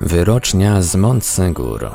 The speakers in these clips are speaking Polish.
Wyrocznia z Montsegur.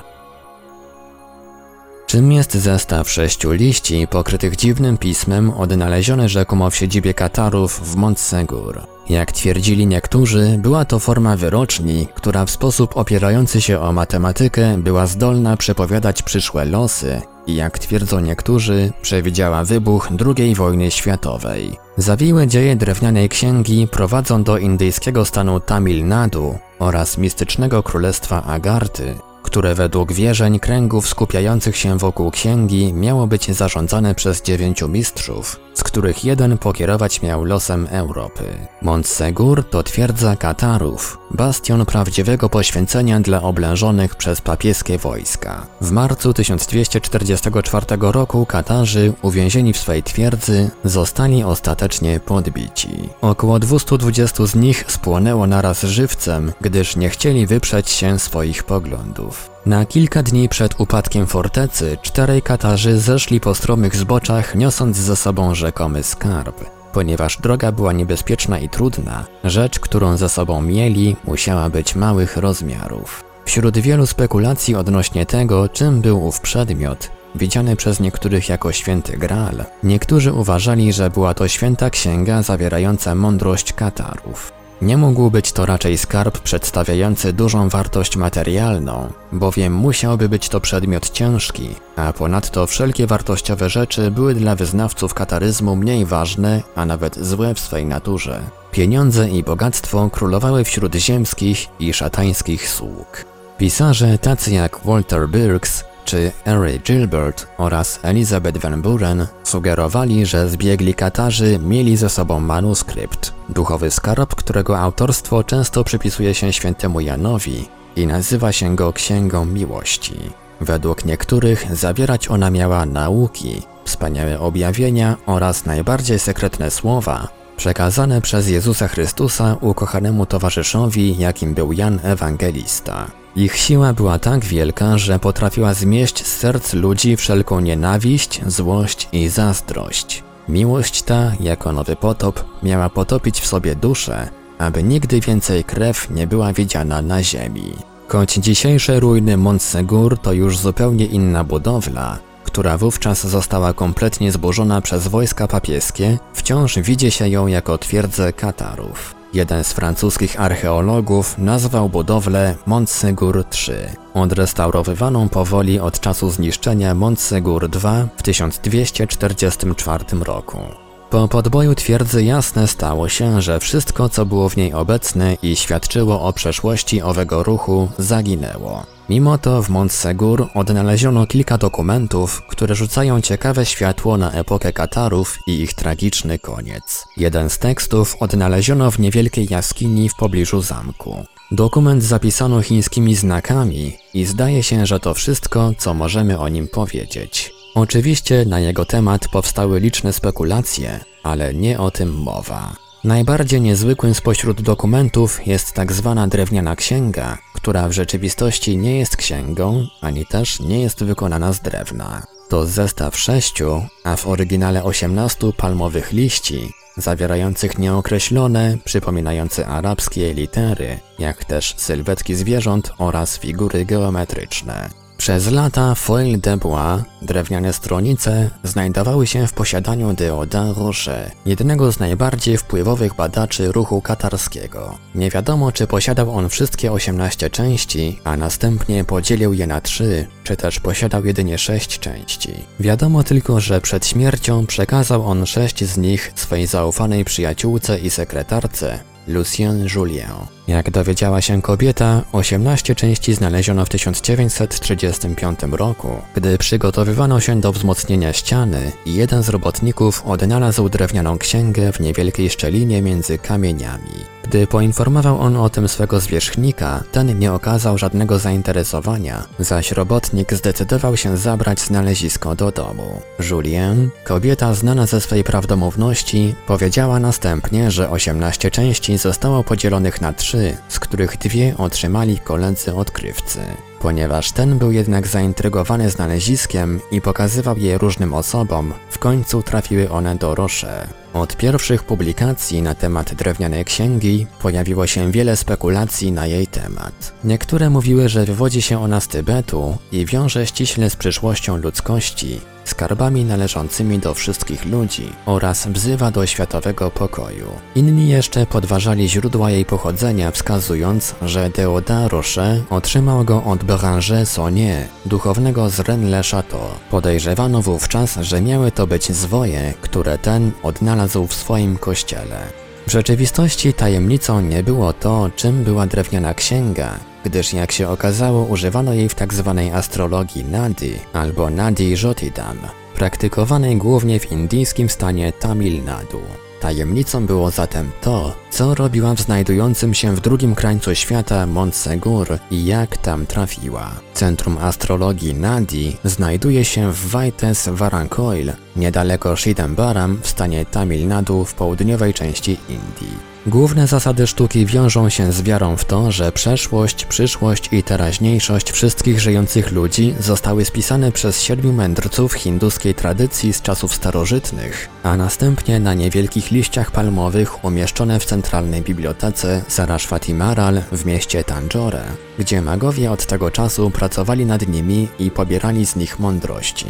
Czym jest zestaw sześciu liści pokrytych dziwnym pismem odnaleziony rzekomo w siedzibie Katarów w Montsegur? Jak twierdzili niektórzy, była to forma wyroczni, która w sposób opierający się o matematykę była zdolna przepowiadać przyszłe losy jak twierdzą niektórzy, przewidziała wybuch II wojny światowej. Zawiłe dzieje drewnianej księgi prowadzą do indyjskiego stanu Tamil Nadu oraz mistycznego królestwa Agarty, które według wierzeń kręgów skupiających się wokół księgi miało być zarządzane przez dziewięciu mistrzów, z których jeden pokierować miał losem Europy. Montsegur to twierdza Katarów, bastion prawdziwego poświęcenia dla oblężonych przez papieskie wojska. W marcu 1244 roku Katarzy, uwięzieni w swej twierdzy, zostali ostatecznie podbici. Około 220 z nich spłonęło naraz żywcem, gdyż nie chcieli wyprzeć się swoich poglądów. Na kilka dni przed upadkiem fortecy czterej Katarzy zeszli po stromych zboczach, niosąc ze sobą rzekomy skarb. Ponieważ droga była niebezpieczna i trudna, rzecz, którą ze sobą mieli, musiała być małych rozmiarów. Wśród wielu spekulacji odnośnie tego, czym był ów przedmiot, widziany przez niektórych jako święty Graal, niektórzy uważali, że była to święta księga zawierająca mądrość Katarów. Nie mógł być to raczej skarb przedstawiający dużą wartość materialną, bowiem musiałby być to przedmiot ciężki, a ponadto wszelkie wartościowe rzeczy były dla wyznawców kataryzmu mniej ważne, a nawet złe w swej naturze. Pieniądze i bogactwo królowały wśród ziemskich i szatańskich sług. Pisarze tacy jak Walter Birks czy Harry Gilbert oraz Elizabeth Van Buren sugerowali, że zbiegli Katarzy mieli ze sobą manuskrypt, duchowy skarb, którego autorstwo często przypisuje się świętemu Janowi i nazywa się go Księgą Miłości. Według niektórych zawierać ona miała nauki, wspaniałe objawienia oraz najbardziej sekretne słowa, przekazane przez Jezusa Chrystusa ukochanemu towarzyszowi, jakim był Jan Ewangelista. Ich siła była tak wielka, że potrafiła zmieść z serc ludzi wszelką nienawiść, złość i zazdrość. Miłość ta, jako nowy potop, miała potopić w sobie duszę, aby nigdy więcej krew nie była widziana na ziemi. Choć dzisiejsze ruiny Montsegur to już zupełnie inna budowla, która wówczas została kompletnie zburzona przez wojska papieskie, wciąż widzi się ją jako twierdzę Katarów. Jeden z francuskich archeologów nazwał budowlę Montsegur III, odrestaurowywaną powoli od czasu zniszczenia Montsegur II w 1244 roku. Po podboju twierdzy jasne stało się, że wszystko co było w niej obecne i świadczyło o przeszłości owego ruchu zaginęło. Mimo to w Montsegur odnaleziono kilka dokumentów, które rzucają ciekawe światło na epokę Katarów i ich tragiczny koniec. Jeden z tekstów odnaleziono w niewielkiej jaskini w pobliżu zamku. Dokument zapisano chińskimi znakami i zdaje się, że to wszystko, co możemy o nim powiedzieć. Oczywiście na jego temat powstały liczne spekulacje, ale nie o tym mowa. Najbardziej niezwykłym spośród dokumentów jest tak zwana drewniana księga, która w rzeczywistości nie jest księgą, ani też nie jest wykonana z drewna. To zestaw sześciu, a w oryginale osiemnastu palmowych liści, zawierających nieokreślone, przypominające arabskie litery, jak też sylwetki zwierząt oraz figury geometryczne. Przez lata foil de bois, drewniane stronice, znajdowały się w posiadaniu Deoda Roche, jednego z najbardziej wpływowych badaczy ruchu katarskiego. Nie wiadomo, czy posiadał on wszystkie 18 części, a następnie podzielił je na trzy, czy też posiadał jedynie 6 części. Wiadomo tylko, że przed śmiercią przekazał on sześć z nich swojej zaufanej przyjaciółce i sekretarce, Lucien Julien. Jak dowiedziała się kobieta, 18 części znaleziono w 1935 roku, gdy przygotowywano się do wzmocnienia ściany i jeden z robotników odnalazł drewnianą księgę w niewielkiej szczelinie między kamieniami. Gdy poinformował on o tym swego zwierzchnika, ten nie okazał żadnego zainteresowania, zaś robotnik zdecydował się zabrać znalezisko do domu. Julien, kobieta znana ze swej prawdomówności, powiedziała następnie, że 18 części zostało podzielonych na trzy, z których dwie otrzymali koledzy odkrywcy. Ponieważ ten był jednak zaintrygowany znaleziskiem i pokazywał je różnym osobom, w końcu trafiły one do Rosze. Od pierwszych publikacji na temat drewnianej księgi pojawiło się wiele spekulacji na jej temat. Niektóre mówiły, że wywodzi się ona z Tybetu i wiąże ściśle z przyszłością ludzkości, skarbami należącymi do wszystkich ludzi oraz wzywa do światowego pokoju. Inni jeszcze podważali źródła jej pochodzenia, wskazując, że Deodat Rocher otrzymał go od Béranger Saunier, duchownego z Rennes-le-Château. Podejrzewano wówczas, że miały to być zwoje, które ten odnalazł w swoim kościele. W rzeczywistości tajemnicą nie było to, czym była drewniana księga, gdyż jak się okazało używano jej w tzw. Tak astrologii Nadi albo Nadi Jotidam, praktykowanej głównie w indyjskim stanie Tamil Nadu. Tajemnicą było zatem to, co robiła w znajdującym się w drugim krańcu świata Montsegur i jak tam trafiła. Centrum astrologii Nadi znajduje się w Vaites Varancoil, niedaleko Shidambaram w stanie Tamil Nadu w południowej części Indii. Główne zasady sztuki wiążą się z wiarą w to, że przeszłość, przyszłość i teraźniejszość wszystkich żyjących ludzi zostały spisane przez siedmiu mędrców hinduskiej tradycji z czasów starożytnych, a następnie na niewielkich liściach palmowych umieszczone w centralnej bibliotece Saraswati Maral w mieście Tanjore, gdzie magowie od tego czasu pracowali nad nimi i pobierali z nich mądrości.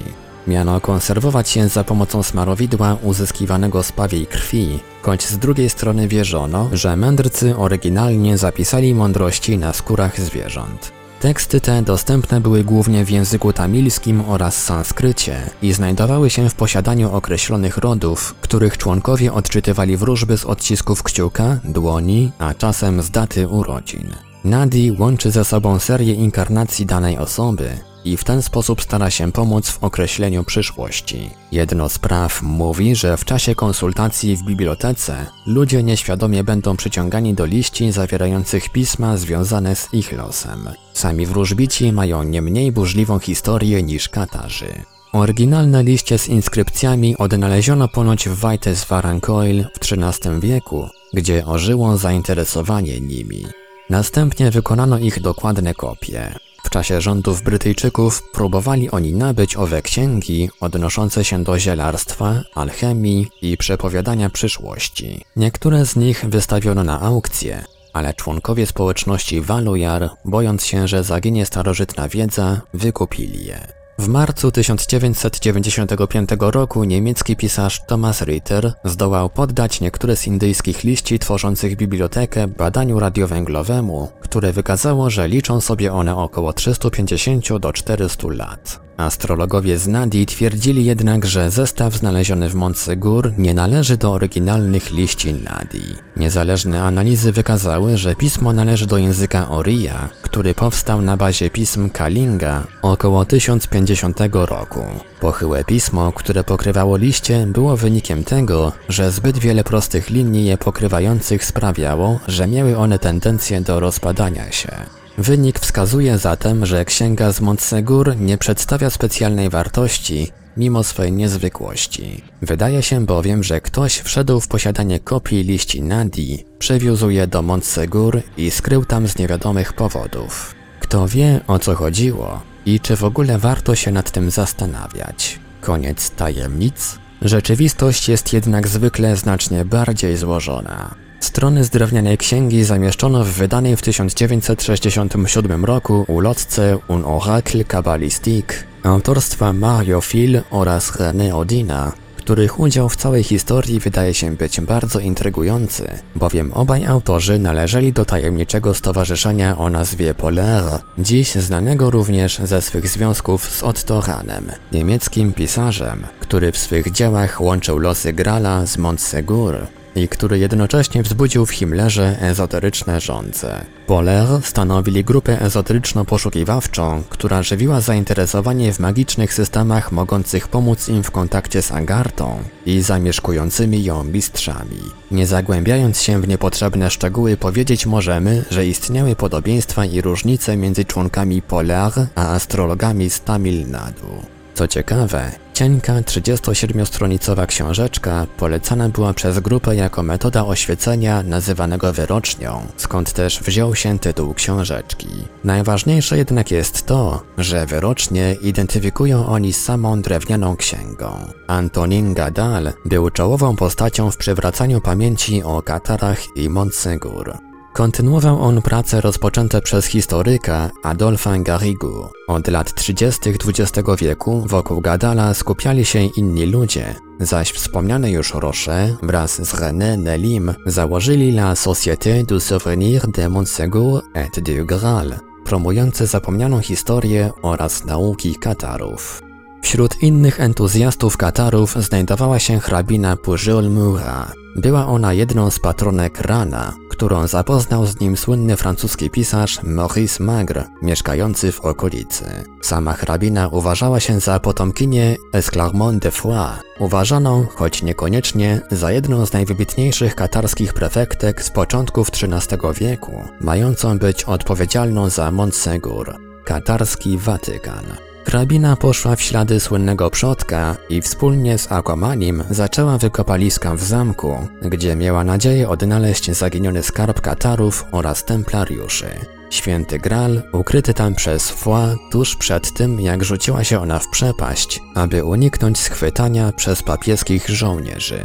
Miano konserwować się za pomocą smarowidła uzyskiwanego z pawiej krwi, choć z drugiej strony wierzono, że mędrcy oryginalnie zapisali mądrości na skórach zwierząt. Teksty te dostępne były głównie w języku tamilskim oraz sanskrycie i znajdowały się w posiadaniu określonych rodów, których członkowie odczytywali wróżby z odcisków kciuka, dłoni, a czasem z daty urodzin. Nadi łączy ze sobą serię inkarnacji danej osoby, i w ten sposób stara się pomóc w określeniu przyszłości. Jedno z praw mówi, że w czasie konsultacji w bibliotece ludzie nieświadomie będą przyciągani do liści zawierających pisma związane z ich losem. Sami wróżbici mają nie mniej burzliwą historię niż katarzy. Oryginalne liście z inskrypcjami odnaleziono ponoć w Wajtes Varancoil w XIII wieku, gdzie ożyło zainteresowanie nimi. Następnie wykonano ich dokładne kopie. W czasie rządów Brytyjczyków próbowali oni nabyć owe księgi odnoszące się do zielarstwa, alchemii i przepowiadania przyszłości. Niektóre z nich wystawiono na aukcję, ale członkowie społeczności Walujar, bojąc się, że zaginie starożytna wiedza, wykupili je. W marcu 1995 roku niemiecki pisarz Thomas Ritter zdołał poddać niektóre z indyjskich liści tworzących bibliotekę badaniu radiowęglowemu, które wykazało, że liczą sobie one około 350 do 400 lat. Astrologowie z Nadi twierdzili jednak, że zestaw znaleziony w Montsegur nie należy do oryginalnych liści Nadi. Niezależne analizy wykazały, że pismo należy do języka Oriya, który powstał na bazie pism Kalinga około 1050 roku. Pochyłe pismo, które pokrywało liście, było wynikiem tego, że zbyt wiele prostych linii je pokrywających sprawiało, że miały one tendencję do rozpadania się. Wynik wskazuje zatem, że księga z Montsegur nie przedstawia specjalnej wartości, mimo swej niezwykłości. Wydaje się bowiem, że ktoś wszedł w posiadanie kopii liści Nadi, przewiózł je do Montsegur i skrył tam z niewiadomych powodów. Kto wie o co chodziło i czy w ogóle warto się nad tym zastanawiać. Koniec tajemnic? Rzeczywistość jest jednak zwykle znacznie bardziej złożona. Strony z drewnianej księgi zamieszczono w wydanej w 1967 roku ulotce Un Oracle Kabbalistique autorstwa Mario Phil oraz René Odina, których udział w całej historii wydaje się być bardzo intrygujący, bowiem obaj autorzy należeli do tajemniczego stowarzyszenia o nazwie Polaire, dziś znanego również ze swych związków z Otto Rahnem, niemieckim pisarzem, który w swych dziełach łączył losy Grala z Montsegur i który jednocześnie wzbudził w Himmlerze ezoteryczne żądze. Poler stanowili grupę ezoteryczno-poszukiwawczą, która żywiła zainteresowanie w magicznych systemach mogących pomóc im w kontakcie z Agartą i zamieszkującymi ją mistrzami. Nie zagłębiając się w niepotrzebne szczegóły powiedzieć możemy, że istniały podobieństwa i różnice między członkami Polar a astrologami z Tamil Nadu. Co ciekawe, Cienka, 37-stronicowa książeczka polecana była przez grupę jako metoda oświecenia nazywanego wyrocznią, skąd też wziął się tytuł książeczki. Najważniejsze jednak jest to, że wyrocznie identyfikują oni z samą drewnianą księgą. Antonin Gadal był czołową postacią w przywracaniu pamięci o Katarach i Montsegur. Kontynuował on prace rozpoczęte przez historyka Adolpha Garrigou. Od lat 30. XX wieku wokół Gadala skupiali się inni ludzie, zaś wspomniane już Roche wraz z René Nelim założyli la Société du Souvenir de Montsegur et du Graal, promujące zapomnianą historię oraz nauki Katarów. Wśród innych entuzjastów Katarów znajdowała się hrabina Pujol Mura. Była ona jedną z patronek Rana, którą zapoznał z nim słynny francuski pisarz Maurice Magre, mieszkający w okolicy. Sama hrabina uważała się za potomkinię Esclarmont de Foix, uważaną, choć niekoniecznie, za jedną z najwybitniejszych katarskich prefektek z początków XIII wieku, mającą być odpowiedzialną za Montsegur, katarski Watykan. Hrabina poszła w ślady słynnego przodka i wspólnie z Aquamanim zaczęła wykopaliska w zamku, gdzie miała nadzieję odnaleźć zaginiony skarb Katarów oraz templariuszy. Święty Gral, ukryty tam przez Foix tuż przed tym, jak rzuciła się ona w przepaść, aby uniknąć schwytania przez papieskich żołnierzy.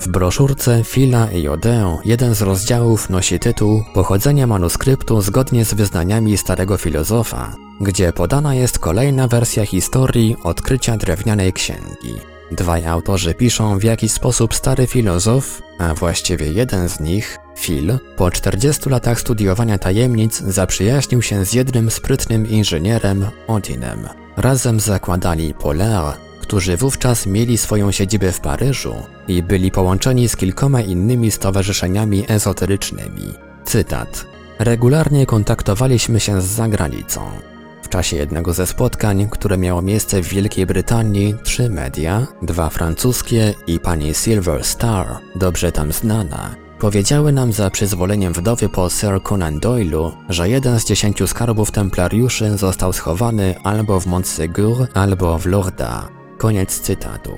W broszurce Fila i Odeon jeden z rozdziałów nosi tytuł Pochodzenie manuskryptu zgodnie z wyznaniami starego filozofa, gdzie podana jest kolejna wersja historii odkrycia drewnianej księgi. Dwaj autorzy piszą w jaki sposób stary filozof, a właściwie jeden z nich, Phil, po 40 latach studiowania tajemnic zaprzyjaźnił się z jednym sprytnym inżynierem, Odinem. Razem zakładali Polaire, którzy wówczas mieli swoją siedzibę w Paryżu i byli połączeni z kilkoma innymi stowarzyszeniami ezoterycznymi. Cytat. Regularnie kontaktowaliśmy się z zagranicą. W czasie jednego ze spotkań, które miało miejsce w Wielkiej Brytanii, trzy media, dwa francuskie i pani Silver Star, dobrze tam znana, powiedziały nam za przyzwoleniem wdowy po Sir Conan Doyle'u, że jeden z dziesięciu skarbów templariuszy został schowany albo w Montsegur, albo w Lourdes. Koniec cytatu.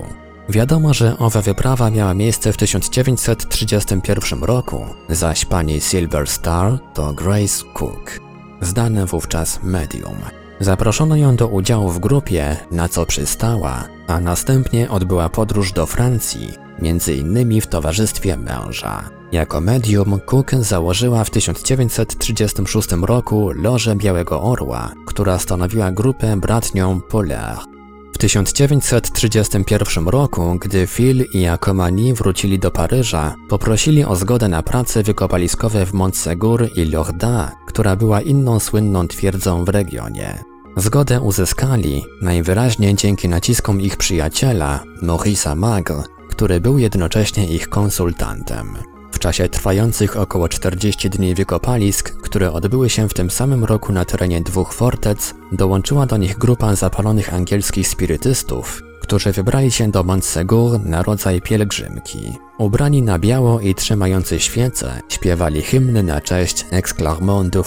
Wiadomo, że owa wyprawa miała miejsce w 1931 roku, zaś pani Silver Star to Grace Cook, zdane wówczas medium. Zaproszono ją do udziału w grupie, na co przystała, a następnie odbyła podróż do Francji, między innymi w towarzystwie męża. Jako medium Cook założyła w 1936 roku Lożę Białego Orła, która stanowiła grupę bratnią Polaire. W 1931 roku, gdy Phil i Akomani wrócili do Paryża, poprosili o zgodę na prace wykopaliskowe w Montsegur i Lourdes, która była inną słynną twierdzą w regionie. Zgodę uzyskali najwyraźniej dzięki naciskom ich przyjaciela, Maurice'a Magre, który był jednocześnie ich konsultantem. W czasie trwających około 40 dni wykopalisk, które odbyły się w tym samym roku na terenie dwóch fortec, dołączyła do nich grupa zapalonych angielskich spirytystów, którzy wybrali się do Montsegur na rodzaj pielgrzymki. Ubrani na biało i trzymający świece, śpiewali hymny na cześć Exclarmont du.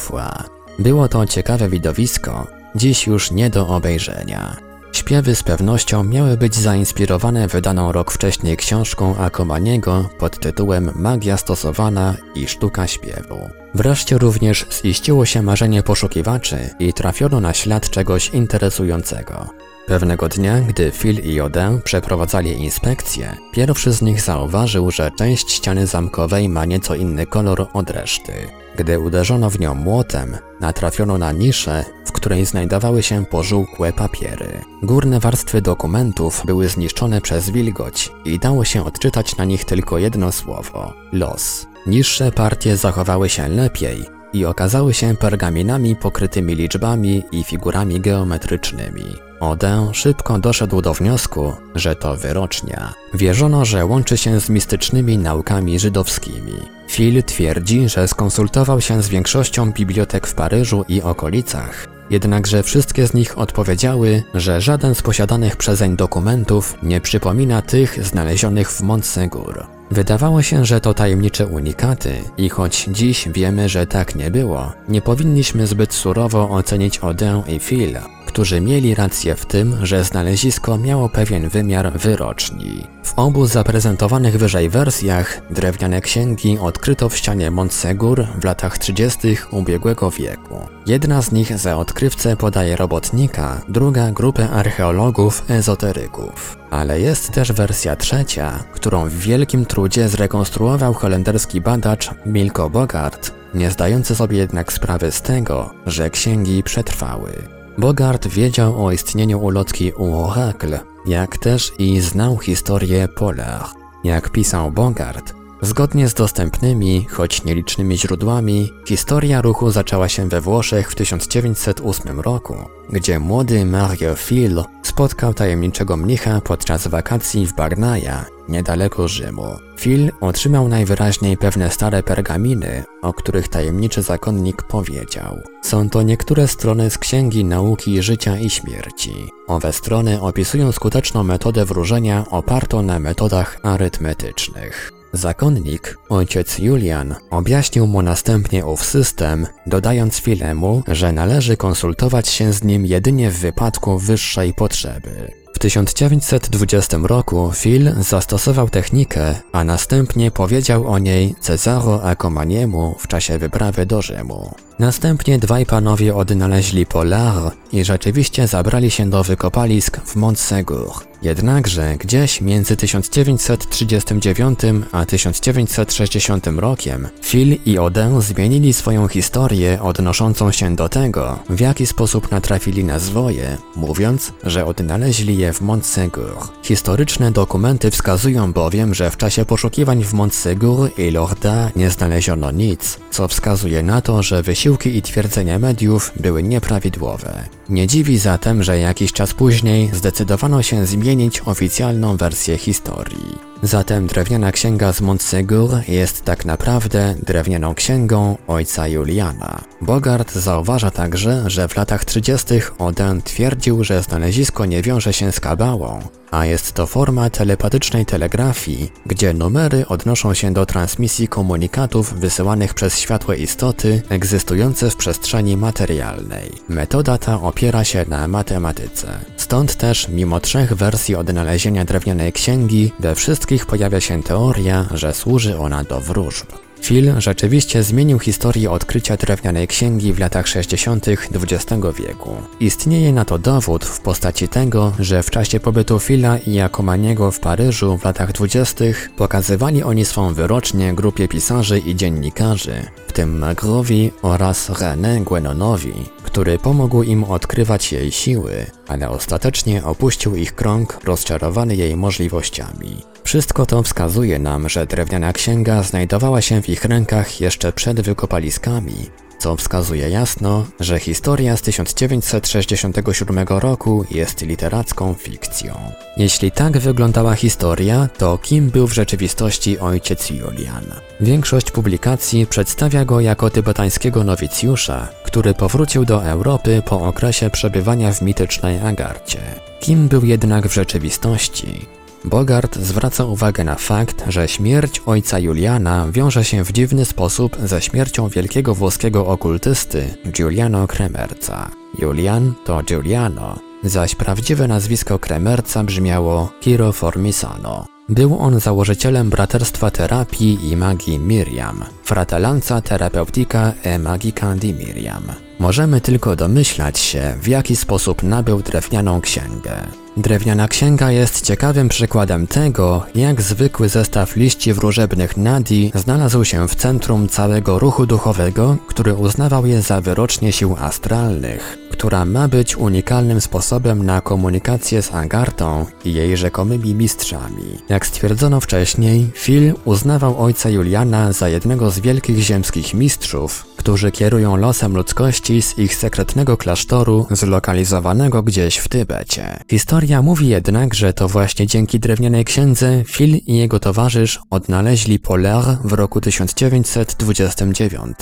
Było to ciekawe widowisko, dziś już nie do obejrzenia. Śpiewy z pewnością miały być zainspirowane wydaną rok wcześniej książką Akomaniego pod tytułem Magia stosowana i sztuka śpiewu. Wreszcie również ziściło się marzenie poszukiwaczy i trafiono na ślad czegoś interesującego. Pewnego dnia, gdy Phil i Oden przeprowadzali inspekcję, pierwszy z nich zauważył, że część ściany zamkowej ma nieco inny kolor od reszty. Gdy uderzono w nią młotem, natrafiono na niszę, w której znajdowały się pożółkłe papiery. Górne warstwy dokumentów były zniszczone przez wilgoć i dało się odczytać na nich tylko jedno słowo los. Niższe partie zachowały się lepiej i okazały się pergaminami pokrytymi liczbami i figurami geometrycznymi. Odę szybko doszedł do wniosku, że to wyrocznia. Wierzono, że łączy się z mistycznymi naukami żydowskimi. Phil twierdzi, że skonsultował się z większością bibliotek w Paryżu i okolicach, jednakże wszystkie z nich odpowiedziały, że żaden z posiadanych przezeń dokumentów nie przypomina tych znalezionych w Montsegur. Wydawało się, że to tajemnicze unikaty i choć dziś wiemy, że tak nie było, nie powinniśmy zbyt surowo ocenić Odę i Phil, którzy mieli rację w tym, że znalezisko miało pewien wymiar wyroczni. W obu zaprezentowanych wyżej wersjach drewniane księgi odkryto w ścianie Montsegur w latach 30. ubiegłego wieku. Jedna z nich za odkrywcę podaje robotnika, druga grupę archeologów ezoteryków. Ale jest też wersja trzecia, którą w wielkim trudzie zrekonstruował holenderski badacz Milko Bogart, nie zdający sobie jednak sprawy z tego, że księgi przetrwały. Bogart wiedział o istnieniu ulotki u Oracle, jak też i znał historię Polar. Jak pisał Bogart, Zgodnie z dostępnymi, choć nielicznymi źródłami, historia ruchu zaczęła się we Włoszech w 1908 roku, gdzie młody Mario Fil spotkał tajemniczego mnicha podczas wakacji w Barnaja, niedaleko Rzymu. Phil otrzymał najwyraźniej pewne stare pergaminy, o których tajemniczy zakonnik powiedział. Są to niektóre strony z Księgi Nauki Życia i Śmierci. Owe strony opisują skuteczną metodę wróżenia opartą na metodach arytmetycznych. Zakonnik, ojciec Julian, objaśnił mu następnie ów system, dodając Filemu, że należy konsultować się z nim jedynie w wypadku wyższej potrzeby. W 1920 roku Phil zastosował technikę, a następnie powiedział o niej Cezaro Acomaniemu w czasie wyprawy do Rzymu. Następnie dwaj panowie odnaleźli Polar i rzeczywiście zabrali się do wykopalisk w Montsegur. Jednakże gdzieś między 1939 a 1960 rokiem Phil i Oden zmienili swoją historię odnoszącą się do tego, w jaki sposób natrafili na zwoje, mówiąc, że odnaleźli je w Montsegur. Historyczne dokumenty wskazują bowiem, że w czasie poszukiwań w Montsegur i Lorda nie znaleziono nic, co wskazuje na to, że wysiłki i twierdzenia mediów były nieprawidłowe. Nie dziwi zatem, że jakiś czas później zdecydowano się zmienić oficjalną wersję historii. Zatem drewniana księga z Montsegur jest tak naprawdę drewnianą księgą ojca Juliana. Bogart zauważa także, że w latach 30. Oden twierdził, że znalezisko nie wiąże się z kabałą, a jest to forma telepatycznej telegrafii, gdzie numery odnoszą się do transmisji komunikatów wysyłanych przez światłe istoty egzystujące w przestrzeni materialnej. Metoda ta opiera się na matematyce. Stąd też, mimo trzech wersji odnalezienia drewnianej księgi, we wszystkich pojawia się teoria, że służy ona do wróżb. Phil rzeczywiście zmienił historię odkrycia drewnianej księgi w latach 60. XX wieku. Istnieje na to dowód w postaci tego, że w czasie pobytu Phila i Jakomaniego w Paryżu w latach 20. pokazywali oni swą wyrocznie grupie pisarzy i dziennikarzy, w tym Magrowi oraz René Guenonowi, który pomógł im odkrywać jej siły, ale ostatecznie opuścił ich krąg rozczarowany jej możliwościami. Wszystko to wskazuje nam, że drewniana księga znajdowała się w ich rękach jeszcze przed wykopaliskami, co wskazuje jasno, że historia z 1967 roku jest literacką fikcją. Jeśli tak wyglądała historia, to kim był w rzeczywistości ojciec Julian? Większość publikacji przedstawia go jako tybetańskiego nowicjusza, który powrócił do Europy po okresie przebywania w mitycznej Agarcie. Kim był jednak w rzeczywistości? Bogart zwraca uwagę na fakt, że śmierć ojca Juliana wiąże się w dziwny sposób ze śmiercią wielkiego włoskiego okultysty Giuliano Kremerca. Julian to Giuliano, zaś prawdziwe nazwisko Kremerca brzmiało Kiro Formisano. Był on założycielem Braterstwa Terapii i Magii Miriam, Fratellanza Terapeutica e Magica di Miriam. Możemy tylko domyślać się, w jaki sposób nabył drewnianą księgę. Drewniana księga jest ciekawym przykładem tego, jak zwykły zestaw liści wróżebnych Nadi znalazł się w centrum całego ruchu duchowego, który uznawał je za wyrocznie sił astralnych, która ma być unikalnym sposobem na komunikację z Agartą i jej rzekomymi mistrzami. Jak stwierdzono wcześniej, Phil uznawał ojca Juliana za jednego z wielkich ziemskich mistrzów, którzy kierują losem ludzkości z ich sekretnego klasztoru zlokalizowanego gdzieś w Tybecie. Historia mówi jednak, że to właśnie dzięki drewnianej księdze Phil i jego towarzysz odnaleźli Polar w roku 1929.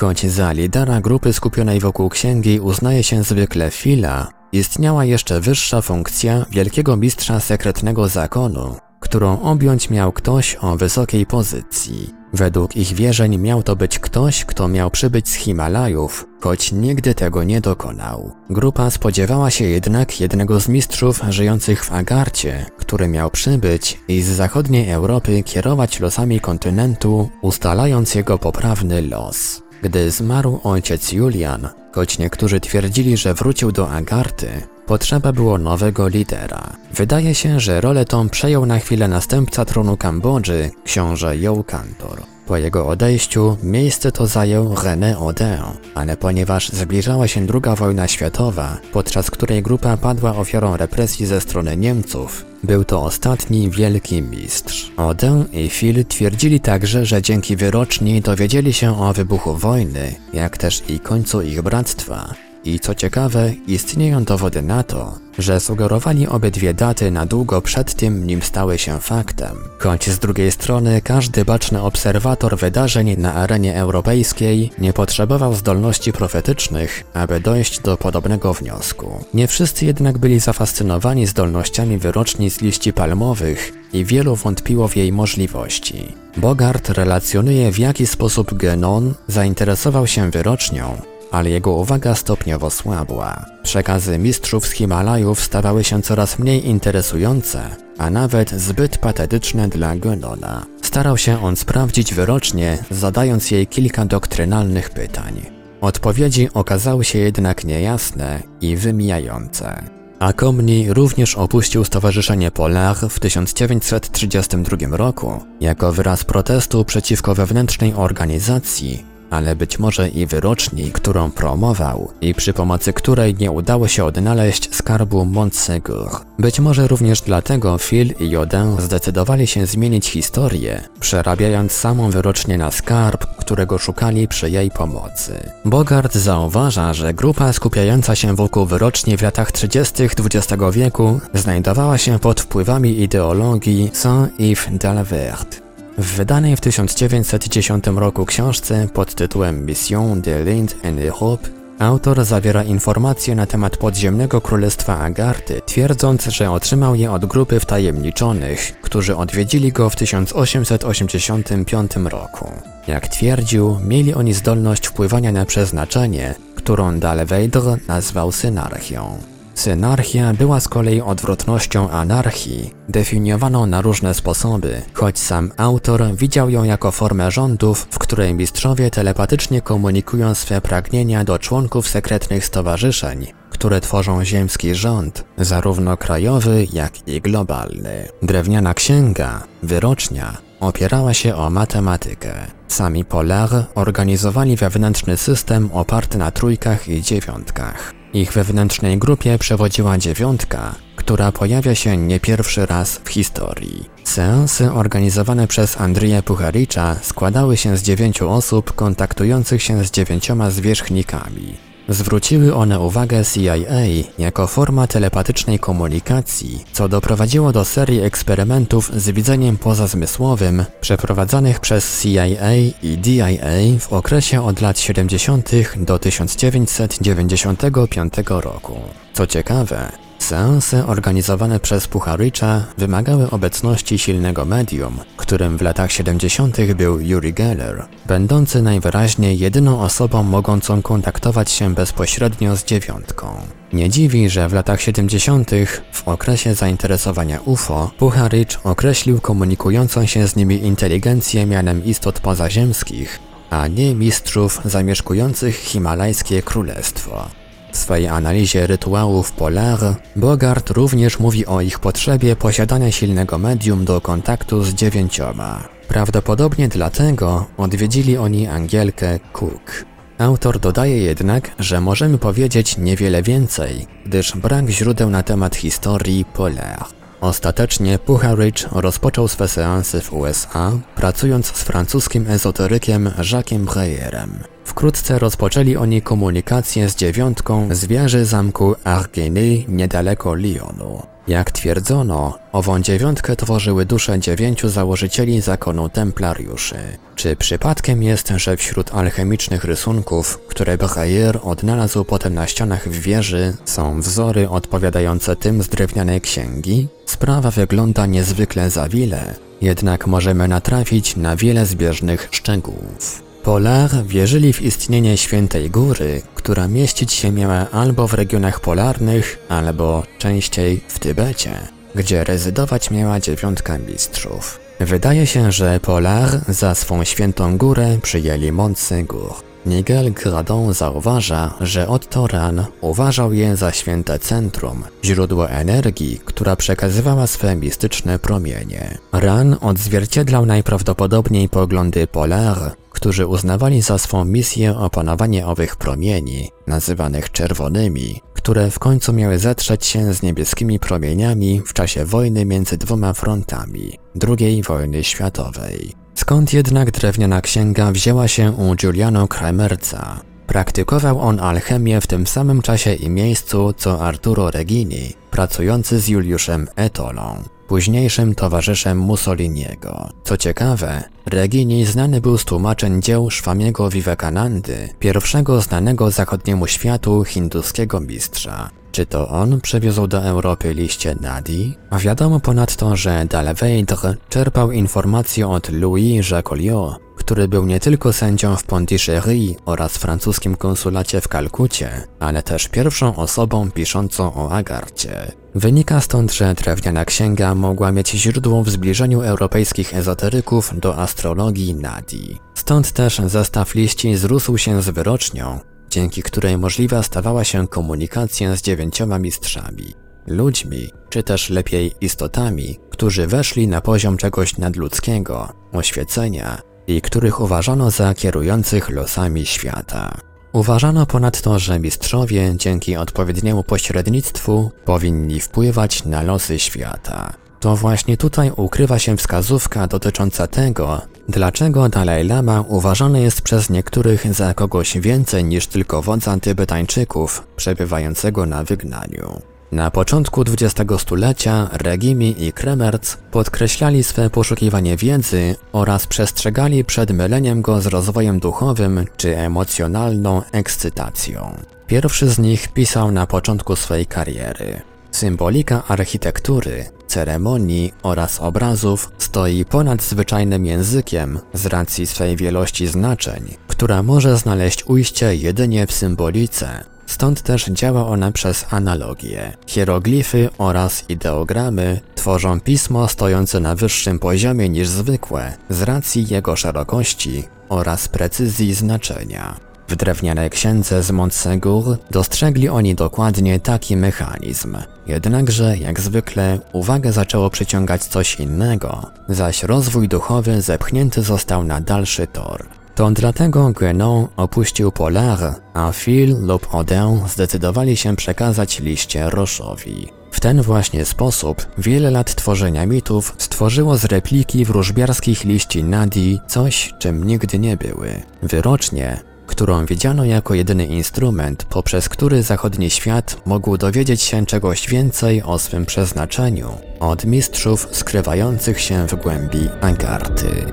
Choć za lidera grupy skupionej wokół księgi uznaje się zwykle Phila, istniała jeszcze wyższa funkcja wielkiego mistrza sekretnego zakonu, którą objąć miał ktoś o wysokiej pozycji. Według ich wierzeń miał to być ktoś, kto miał przybyć z Himalajów, choć nigdy tego nie dokonał. Grupa spodziewała się jednak jednego z mistrzów żyjących w Agarcie, który miał przybyć i z zachodniej Europy kierować losami kontynentu, ustalając jego poprawny los. Gdy zmarł ojciec Julian, choć niektórzy twierdzili, że wrócił do Agarty, potrzeba było nowego lidera. Wydaje się, że rolę tą przejął na chwilę następca tronu Kambodży, książę Joe Kantor. Po jego odejściu miejsce to zajął René Odin, ale ponieważ zbliżała się II wojna światowa, podczas której grupa padła ofiarą represji ze strony Niemców, był to ostatni wielki mistrz. Odin i Phil twierdzili także, że dzięki wyroczni dowiedzieli się o wybuchu wojny, jak też i końcu ich bractwa, i co ciekawe, istnieją dowody na to, że sugerowali obydwie daty na długo przed tym, nim stały się faktem. Choć z drugiej strony każdy baczny obserwator wydarzeń na arenie europejskiej nie potrzebował zdolności profetycznych, aby dojść do podobnego wniosku. Nie wszyscy jednak byli zafascynowani zdolnościami wyroczni z liści palmowych i wielu wątpiło w jej możliwości. Bogart relacjonuje w jaki sposób Genon zainteresował się wyrocznią, ale jego uwaga stopniowo słabła. Przekazy mistrzów z Himalajów stawały się coraz mniej interesujące, a nawet zbyt patetyczne dla Genona. Starał się on sprawdzić wyrocznie, zadając jej kilka doktrynalnych pytań. Odpowiedzi okazały się jednak niejasne i wymijające. Akomni również opuścił Stowarzyszenie Polar w 1932 roku jako wyraz protestu przeciwko wewnętrznej organizacji ale być może i wyroczni, którą promował i przy pomocy której nie udało się odnaleźć skarbu Montsegur. Być może również dlatego Phil i Jodin zdecydowali się zmienić historię, przerabiając samą wyrocznie na skarb, którego szukali przy jej pomocy. Bogart zauważa, że grupa skupiająca się wokół wyroczni w latach 30. XX wieku znajdowała się pod wpływami ideologii Saint-Yves d'Alvert, w wydanej w 1910 roku książce pod tytułem Mission de l'Inde en Europe autor zawiera informacje na temat podziemnego królestwa Agarty, twierdząc, że otrzymał je od grupy wtajemniczonych, którzy odwiedzili go w 1885 roku. Jak twierdził, mieli oni zdolność wpływania na przeznaczenie, którą Dalveidr nazwał synarchią. Synarchia była z kolei odwrotnością anarchii, definiowaną na różne sposoby, choć sam autor widział ją jako formę rządów, w której mistrzowie telepatycznie komunikują swe pragnienia do członków sekretnych stowarzyszeń, które tworzą ziemski rząd, zarówno krajowy, jak i globalny. Drewniana księga, wyrocznia, opierała się o matematykę. Sami Polar organizowali wewnętrzny system oparty na trójkach i dziewiątkach. Ich wewnętrznej grupie przewodziła dziewiątka, która pojawia się nie pierwszy raz w historii. Seansy organizowane przez Andrija Pucharicza składały się z dziewięciu osób kontaktujących się z dziewięcioma zwierzchnikami. Zwróciły one uwagę CIA jako forma telepatycznej komunikacji, co doprowadziło do serii eksperymentów z widzeniem pozazmysłowym przeprowadzanych przez CIA i DIA w okresie od lat 70. do 1995 roku. Co ciekawe, Seanse organizowane przez Pucharicza wymagały obecności silnego medium, którym w latach 70. był Yuri Geller, będący najwyraźniej jedyną osobą mogącą kontaktować się bezpośrednio z dziewiątką. Nie dziwi, że w latach 70. w okresie zainteresowania UFO Pucharicz określił komunikującą się z nimi inteligencję mianem istot pozaziemskich, a nie mistrzów zamieszkujących himalajskie królestwo. W swojej analizie rytuałów Polar, Bogart również mówi o ich potrzebie posiadania silnego medium do kontaktu z dziewięcioma. Prawdopodobnie dlatego odwiedzili oni Angielkę Cook. Autor dodaje jednak, że możemy powiedzieć niewiele więcej, gdyż brak źródeł na temat historii Polar. Ostatecznie Pucharich rozpoczął swe seanse w USA, pracując z francuskim ezoterykiem Jacquesem Breyerem. Wkrótce rozpoczęli oni komunikację z dziewiątką z wieży zamku Argeny niedaleko Lyonu. Jak twierdzono, ową dziewiątkę tworzyły dusze dziewięciu założycieli zakonu templariuszy. Czy przypadkiem jest, że wśród alchemicznych rysunków, które Breyer odnalazł potem na ścianach w wieży, są wzory odpowiadające tym z drewnianej księgi? Sprawa wygląda niezwykle zawile, jednak możemy natrafić na wiele zbieżnych szczegółów. Polar wierzyli w istnienie Świętej Góry, która mieścić się miała albo w regionach polarnych, albo częściej w Tybecie, gdzie rezydować miała dziewiątka mistrzów. Wydaje się, że Polar za swą świętą górę przyjęli Montsegur. Miguel Gradon zauważa, że Otto Ran uważał je za święte centrum, źródło energii, która przekazywała swe mistyczne promienie. Ran odzwierciedlał najprawdopodobniej poglądy Polar, którzy uznawali za swą misję opanowanie owych promieni, nazywanych czerwonymi, które w końcu miały zetrzeć się z niebieskimi promieniami w czasie wojny między dwoma frontami II wojny światowej. Skąd jednak drewniana księga wzięła się u Giuliano Kramerca? Praktykował on alchemię w tym samym czasie i miejscu co Arturo Regini, pracujący z Juliuszem Etolą późniejszym towarzyszem Mussoliniego. Co ciekawe, Regini znany był z tłumaczeń dzieł Szwamiego Vivekanandy, pierwszego znanego zachodniemu światu hinduskiego mistrza. Czy to on przywiózł do Europy liście Nadi? A wiadomo ponadto, że Dalveidre czerpał informacje od Louis Jacoliot, który był nie tylko sędzią w Pondichéry oraz francuskim konsulacie w Kalkucie, ale też pierwszą osobą piszącą o Agarcie. Wynika stąd, że drewniana księga mogła mieć źródło w zbliżeniu europejskich ezoteryków do astrologii Nadi. Stąd też zestaw liści zrósł się z wyrocznią, dzięki której możliwa stawała się komunikacja z dziewięcioma mistrzami. Ludźmi, czy też lepiej istotami, którzy weszli na poziom czegoś nadludzkiego, oświecenia i których uważano za kierujących losami świata. Uważano ponadto, że mistrzowie dzięki odpowiedniemu pośrednictwu powinni wpływać na losy świata. To właśnie tutaj ukrywa się wskazówka dotycząca tego, dlaczego Dalaj Lama uważany jest przez niektórych za kogoś więcej niż tylko wodza Tybetańczyków przebywającego na wygnaniu. Na początku XX stulecia Regimi i Kremerc podkreślali swe poszukiwanie wiedzy oraz przestrzegali przed myleniem go z rozwojem duchowym czy emocjonalną ekscytacją. Pierwszy z nich pisał na początku swojej kariery. Symbolika architektury, ceremonii oraz obrazów stoi ponad zwyczajnym językiem z racji swej wielości znaczeń, która może znaleźć ujście jedynie w symbolice, Stąd też działa ona przez analogię. Hieroglify oraz ideogramy tworzą pismo stojące na wyższym poziomie niż zwykłe z racji jego szerokości oraz precyzji znaczenia. W drewnianej księdze z Montsegur dostrzegli oni dokładnie taki mechanizm. Jednakże, jak zwykle, uwagę zaczęło przyciągać coś innego, zaś rozwój duchowy zepchnięty został na dalszy tor. To dlatego Guénon opuścił Polar, a Phil lub Odin zdecydowali się przekazać liście Roszowi. W ten właśnie sposób wiele lat tworzenia mitów stworzyło z repliki wróżbiarskich liści Nadi coś, czym nigdy nie były. Wyrocznie, którą widziano jako jedyny instrument, poprzez który zachodni świat mógł dowiedzieć się czegoś więcej o swym przeznaczeniu od mistrzów skrywających się w głębi Agarty.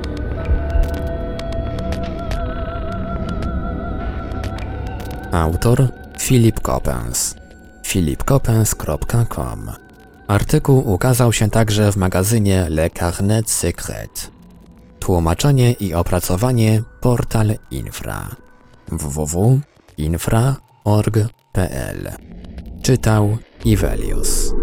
Autor Filip Coppens philipcoppens.com Artykuł ukazał się także w magazynie Le Carnet Secret. Tłumaczenie i opracowanie Portal Infra. www.infra.org.pl Czytał Ivelius